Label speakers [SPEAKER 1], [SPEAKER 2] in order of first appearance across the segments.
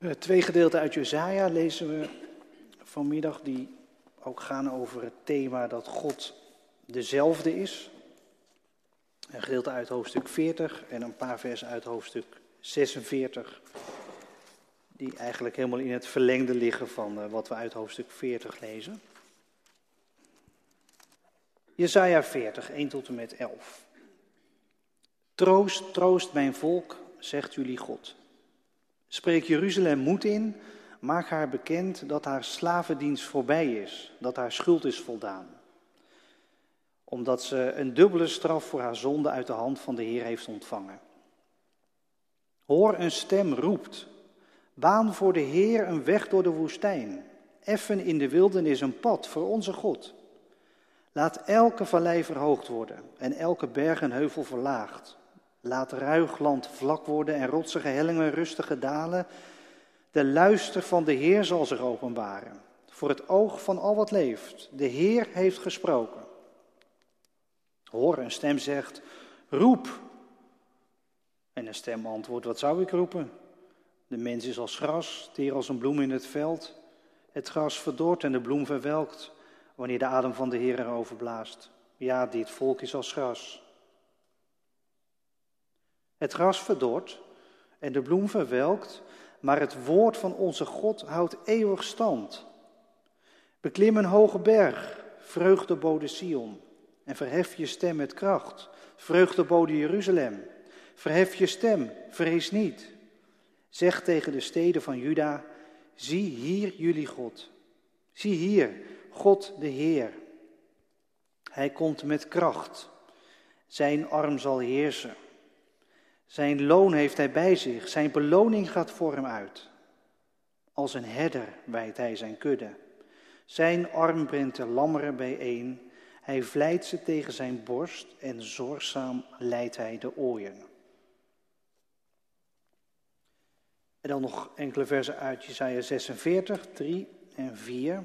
[SPEAKER 1] Uh, twee gedeelten uit Jezaja lezen we vanmiddag die ook gaan over het thema dat God dezelfde is. Een gedeelte uit hoofdstuk 40 en een paar versen uit hoofdstuk 46, die eigenlijk helemaal in het verlengde liggen van uh, wat we uit hoofdstuk 40 lezen. Jezaja 40, 1 tot en met 11. Troost, troost mijn volk, zegt jullie God. Spreek Jeruzalem moed in, maak haar bekend dat haar slavendienst voorbij is, dat haar schuld is voldaan. Omdat ze een dubbele straf voor haar zonde uit de hand van de Heer heeft ontvangen. Hoor een stem roept, baan voor de Heer een weg door de woestijn, effen in de wildernis een pad voor onze God. Laat elke vallei verhoogd worden en elke berg en heuvel verlaagd. Laat ruig land vlak worden en rotsige hellingen rustige dalen. De luister van de Heer zal zich openbaren. Voor het oog van al wat leeft. De Heer heeft gesproken. Hoor, een stem zegt, roep. En een stem antwoordt, wat zou ik roepen? De mens is als gras, teer als een bloem in het veld. Het gras verdort en de bloem verwelkt, wanneer de adem van de Heer erover blaast. Ja, dit volk is als gras. Het gras verdort en de bloem verwelkt, maar het woord van onze God houdt eeuwig stand. Beklim een hoge berg, vreugdebode Sion, en verhef je stem met kracht, vreugdebode Jeruzalem. Verhef je stem, vrees niet. Zeg tegen de steden van Juda, zie hier jullie God. Zie hier, God de Heer. Hij komt met kracht. Zijn arm zal heersen. Zijn loon heeft hij bij zich, zijn beloning gaat voor hem uit. Als een herder wijdt hij zijn kudde. Zijn arm brengt de lammeren bijeen. Hij vlijt ze tegen zijn borst en zorgzaam leidt hij de ooien. En dan nog enkele versen uit Jesaja 46, 3 en 4.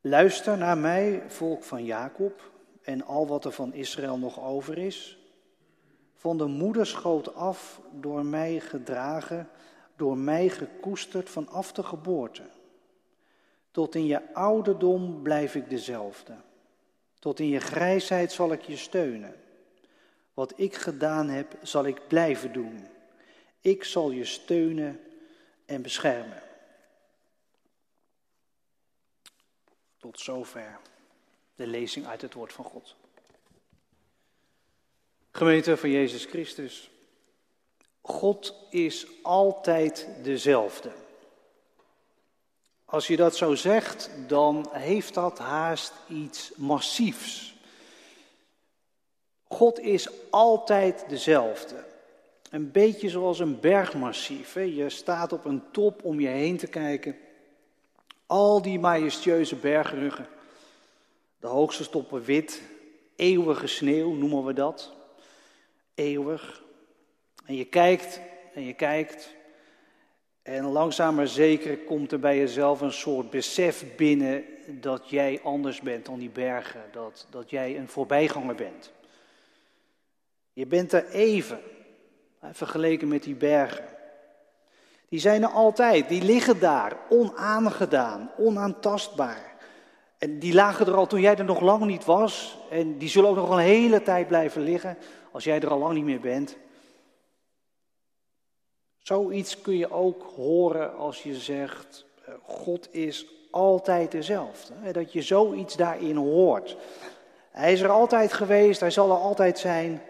[SPEAKER 1] Luister naar mij, volk van Jacob, en al wat er van Israël nog over is. Van de moederschoot af, door mij gedragen, door mij gekoesterd vanaf de geboorte. Tot in je ouderdom blijf ik dezelfde. Tot in je grijsheid zal ik je steunen. Wat ik gedaan heb, zal ik blijven doen. Ik zal je steunen en beschermen. Tot zover de lezing uit het woord van God. Gemeente van Jezus Christus, God is altijd dezelfde. Als je dat zo zegt, dan heeft dat haast iets massiefs. God is altijd dezelfde. Een beetje zoals een bergmassief. Hè? Je staat op een top om je heen te kijken. Al die majestueuze bergruggen. De hoogste stoppen wit, eeuwige sneeuw noemen we dat. Eeuwig. En je kijkt en je kijkt. En langzaam maar zeker komt er bij jezelf een soort besef binnen dat jij anders bent dan die bergen. Dat, dat jij een voorbijganger bent. Je bent er even, vergeleken met die bergen. Die zijn er altijd, die liggen daar, onaangedaan, onaantastbaar. En die lagen er al toen jij er nog lang niet was. En die zullen ook nog een hele tijd blijven liggen als jij er al lang niet meer bent. Zoiets kun je ook horen als je zegt, eh, God is altijd dezelfde. Dat je zoiets daarin hoort. Hij is er altijd geweest, hij zal er altijd zijn.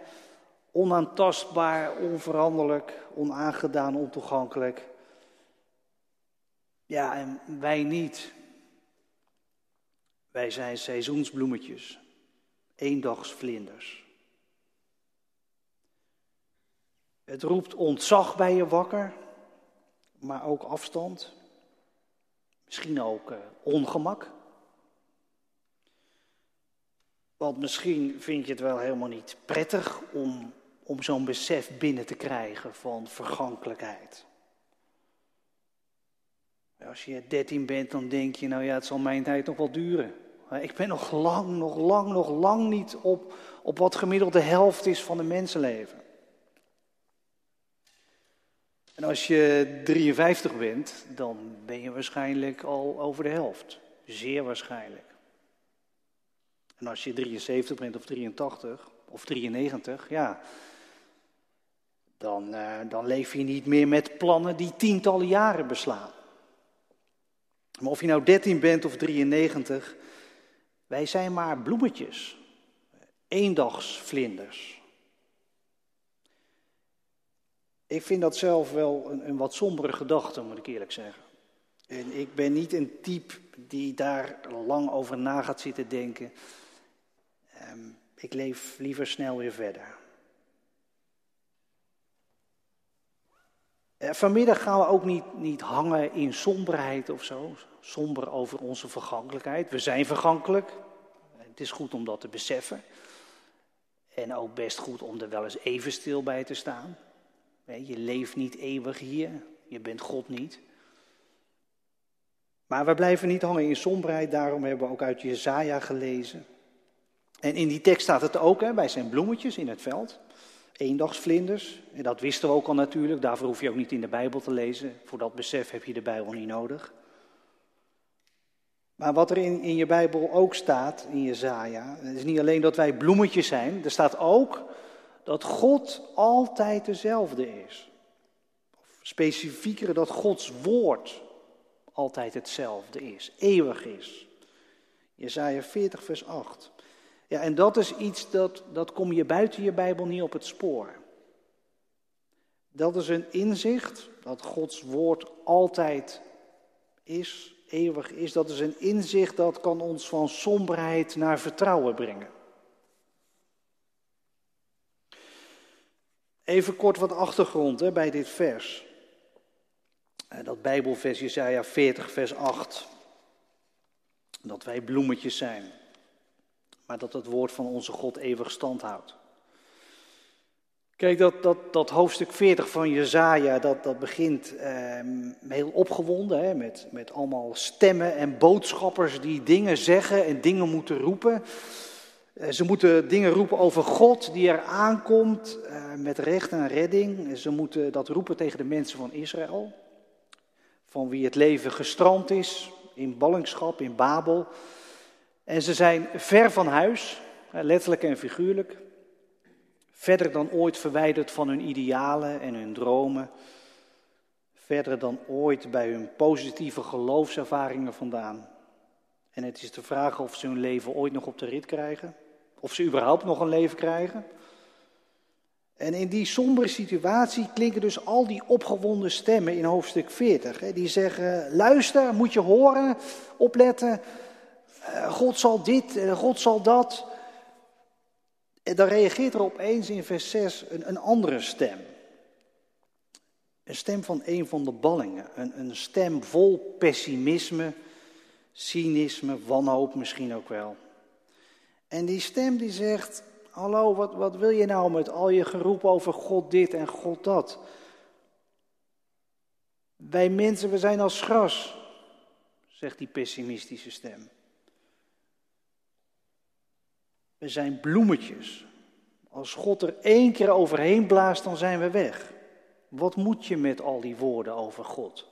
[SPEAKER 1] Onaantastbaar, onveranderlijk, onaangedaan, ontoegankelijk. Ja, en wij niet. Wij zijn seizoensbloemetjes, eendagsvlinders. Het roept ontzag bij je wakker, maar ook afstand. Misschien ook uh, ongemak. Want misschien vind je het wel helemaal niet prettig om, om zo'n besef binnen te krijgen van vergankelijkheid. Als je 13 bent, dan denk je, nou ja, het zal mijn tijd nog wel duren. Ik ben nog lang, nog lang, nog lang niet op, op wat gemiddeld de helft is van de mensenleven. En als je 53 bent, dan ben je waarschijnlijk al over de helft. Zeer waarschijnlijk. En als je 73 bent of 83 of 93, ja, dan, uh, dan leef je niet meer met plannen die tientallen jaren beslaan. Maar of je nou 13 bent of 93, wij zijn maar bloemetjes, eendagsvlinders. Ik vind dat zelf wel een, een wat sombere gedachte, moet ik eerlijk zeggen. En ik ben niet een type die daar lang over na gaat zitten denken. Um, ik leef liever snel weer verder. Vanmiddag gaan we ook niet, niet hangen in somberheid of zo. Somber over onze vergankelijkheid. We zijn vergankelijk. Het is goed om dat te beseffen. En ook best goed om er wel eens even stil bij te staan. Je leeft niet eeuwig hier. Je bent God niet. Maar we blijven niet hangen in somberheid. Daarom hebben we ook uit Jezaja gelezen. En in die tekst staat het ook, hè, bij zijn bloemetjes in het veld. Eendagsvlinders. En dat wisten we ook al natuurlijk. Daarvoor hoef je ook niet in de Bijbel te lezen. Voor dat besef heb je de Bijbel niet nodig. Maar wat er in, in je Bijbel ook staat, in Jezaja, is niet alleen dat wij bloemetjes zijn. Er staat ook dat God altijd dezelfde is. Of specifieker dat Gods woord altijd hetzelfde is, eeuwig is. Jezaja 40 vers 8. Ja, en dat is iets dat, dat kom je buiten je Bijbel niet op het spoor. Dat is een inzicht dat Gods woord altijd is, eeuwig is. Dat is een inzicht dat kan ons van somberheid naar vertrouwen brengen. Even kort wat achtergrond hè, bij dit vers. Eh, dat Bijbelvers Jesaja 40 vers 8. Dat wij bloemetjes zijn maar dat het woord van onze God eeuwig stand houdt. Kijk, dat, dat, dat hoofdstuk 40 van Jezaja, dat, dat begint eh, heel opgewonden, hè, met, met allemaal stemmen en boodschappers die dingen zeggen en dingen moeten roepen. Eh, ze moeten dingen roepen over God die er aankomt eh, met recht en redding. Ze moeten dat roepen tegen de mensen van Israël, van wie het leven gestrand is in ballingschap, in Babel. En ze zijn ver van huis, letterlijk en figuurlijk. Verder dan ooit verwijderd van hun idealen en hun dromen. Verder dan ooit bij hun positieve geloofservaringen vandaan. En het is de vraag of ze hun leven ooit nog op de rit krijgen. Of ze überhaupt nog een leven krijgen. En in die sombere situatie klinken dus al die opgewonden stemmen in hoofdstuk 40. Die zeggen, luister, moet je horen, opletten. Eh, God zal dit, eh, God zal dat. En dan reageert er opeens in vers 6 een, een andere stem. Een stem van een van de ballingen. Een, een stem vol pessimisme, cynisme, wanhoop misschien ook wel. En die stem die zegt, hallo, wat, wat wil je nou met al je geroep over God dit en God dat? Wij mensen, we zijn als gras, zegt die pessimistische stem. We zijn bloemetjes. Als God er één keer overheen blaast, dan zijn we weg. Wat moet je met al die woorden over God?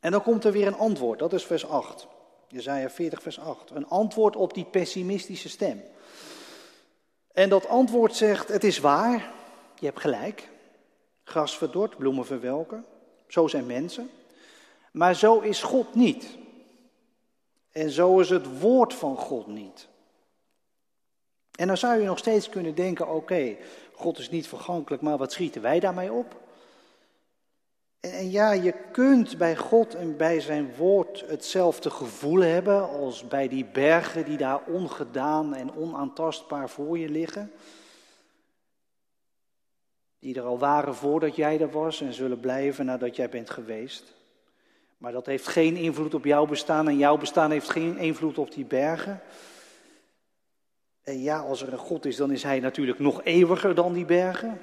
[SPEAKER 1] En dan komt er weer een antwoord, dat is vers 8. Jezaja 40, vers 8. Een antwoord op die pessimistische stem. En dat antwoord zegt, het is waar, je hebt gelijk. Gras verdort, bloemen verwelken. Zo zijn mensen. Maar zo is God niet. En zo is het woord van God niet. En dan zou je nog steeds kunnen denken: oké, God is niet vergankelijk, maar wat schieten wij daarmee op? En, ja, je kunt bij God en bij zijn woord hetzelfde gevoel hebben als bij die bergen die daar ongedaan en onaantastbaar voor je liggen. Die er al waren voordat jij er was en zullen blijven nadat jij bent geweest. Maar dat heeft geen invloed op jouw bestaan en jouw bestaan heeft geen invloed op die bergen. En ja, als er een God is, dan is hij natuurlijk nog eeuwiger dan die bergen.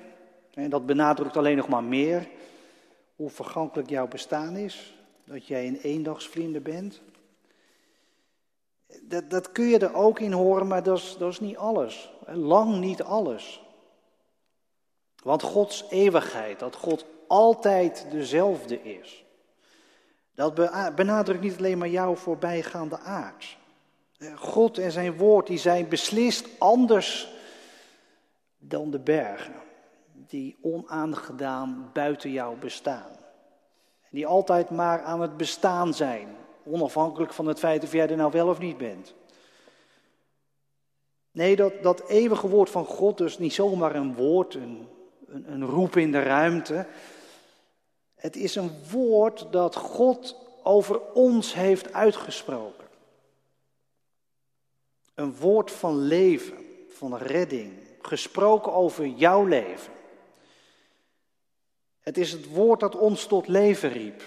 [SPEAKER 1] En dat benadrukt alleen nog maar meer hoe vergankelijk jouw bestaan is. Dat jij een eendagsvlinder bent. Dat, dat kun je er ook in horen, maar dat is, dat is niet alles. Lang niet alles. Want Gods eeuwigheid, dat God altijd dezelfde is, dat benadrukt niet alleen maar jouw voorbijgaande aard. God en zijn woord die zijn beslist anders dan de bergen, die onaangedaan buiten jou bestaan. Die altijd maar aan het bestaan zijn, onafhankelijk van het feit of jij er nou wel of niet bent. Nee, dat, dat eeuwige woord van God, dus niet zomaar een woord, een, een, een roep in de ruimte. Het is een woord dat God over ons heeft uitgesproken. Een woord van leven, van redding, gesproken over jouw leven. Het is het woord dat ons tot leven riep.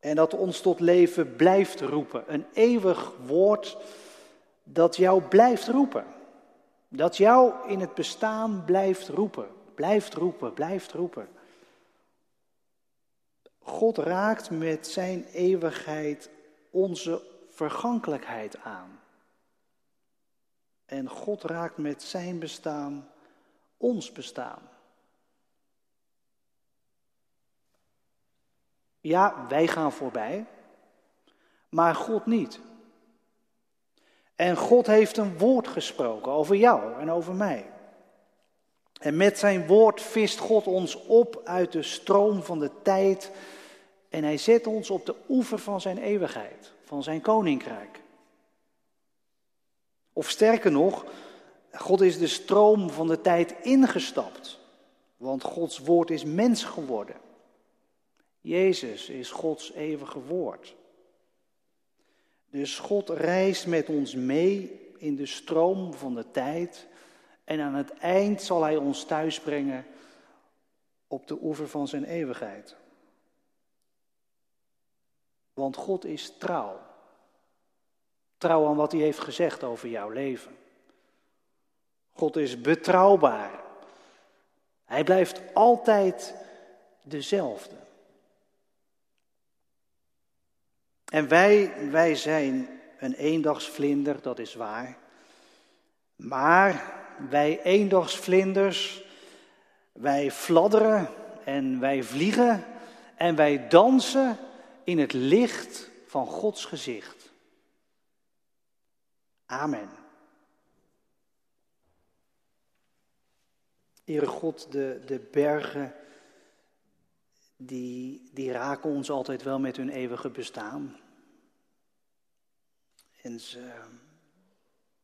[SPEAKER 1] En dat ons tot leven blijft roepen. Een eeuwig woord dat jou blijft roepen. Dat jou in het bestaan blijft roepen. Blijft roepen, blijft roepen. God raakt met zijn eeuwigheid onze vergankelijkheid aan. En God raakt met zijn bestaan ons bestaan. Ja, wij gaan voorbij, maar God niet. En God heeft een woord gesproken over jou en over mij. En met zijn woord vist God ons op uit de stroom van de tijd en hij zet ons op de oever van zijn eeuwigheid, van zijn koninkrijk. Of sterker nog, God is de stroom van de tijd ingestapt, want Gods woord is mens geworden. Jezus is Gods eeuwige woord. Dus God reist met ons mee in de stroom van de tijd en aan het eind zal Hij ons thuisbrengen op de oever van zijn eeuwigheid. Want God is trouw. Trouw aan wat hij heeft gezegd over jouw leven. God is betrouwbaar. Hij blijft altijd dezelfde. En wij, wij zijn een eendagsvlinder, dat is waar. Maar wij eendagsvlinders, wij fladderen en wij vliegen en wij dansen in het licht van Gods gezicht. Amen. Heere God, de, de bergen, die, die raken ons altijd wel met hun eeuwige bestaan. En ze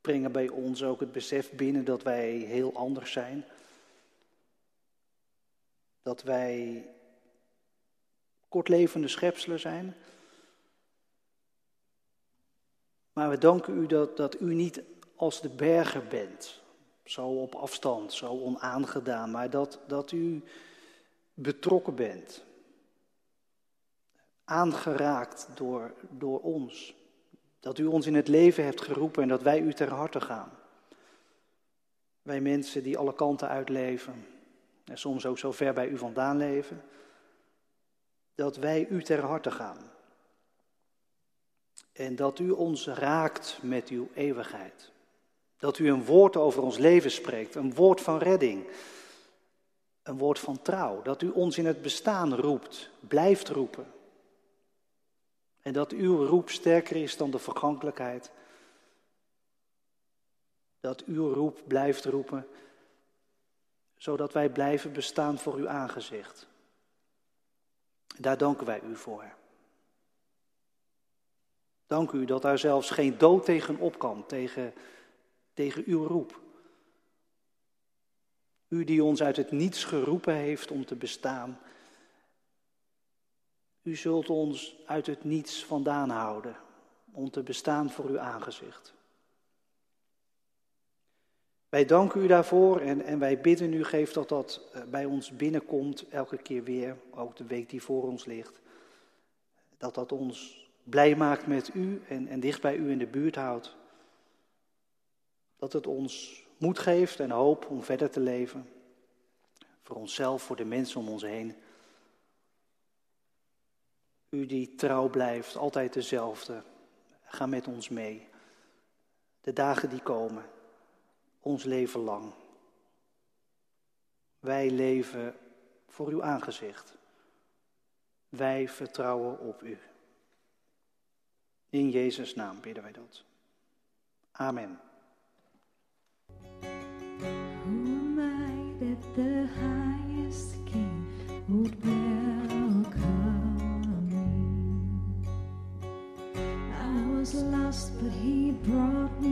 [SPEAKER 1] brengen bij ons ook het besef binnen dat wij heel anders zijn. Dat wij kortlevende schepselen zijn. Maar we danken u dat, dat u niet als de berger bent, zo op afstand, zo onaangedaan, maar dat, dat u betrokken bent, aangeraakt door, door ons. Dat u ons in het leven hebt geroepen en dat wij u ter harte gaan. Wij mensen die alle kanten uitleven en soms ook zo ver bij u vandaan leven dat wij u ter harte gaan. En dat u ons raakt met uw eeuwigheid. Dat u een woord over ons leven spreekt, een woord van redding, een woord van trouw. Dat u ons in het bestaan roept, blijft roepen. En dat uw roep sterker is dan de vergankelijkheid. Dat uw roep blijft roepen, zodat wij blijven bestaan voor uw aangezicht. Daar danken wij u voor. Dank u dat daar zelfs geen dood tegen op kan, tegen, tegen uw roep. U die ons uit het niets geroepen heeft om te bestaan. U zult ons uit het niets vandaan houden om te bestaan voor uw aangezicht. Wij danken u daarvoor en, en wij bidden u, geef dat dat eh, bij ons binnenkomt elke keer weer, ook de week die voor ons ligt. Dat dat ons blij maakt met u en, en dicht bij u in de buurt houdt. Dat het ons moed geeft en hoop om verder te leven. Voor onszelf, voor de mensen om ons heen. U die trouw blijft, altijd dezelfde. Ga met ons mee. De dagen die komen, ons leven lang. Wij leven voor uw aangezicht. Wij vertrouwen op u. In Jezus' naam bidden wij dat. Amen.
[SPEAKER 2] Who mij the highest king would Lost, but he brought me.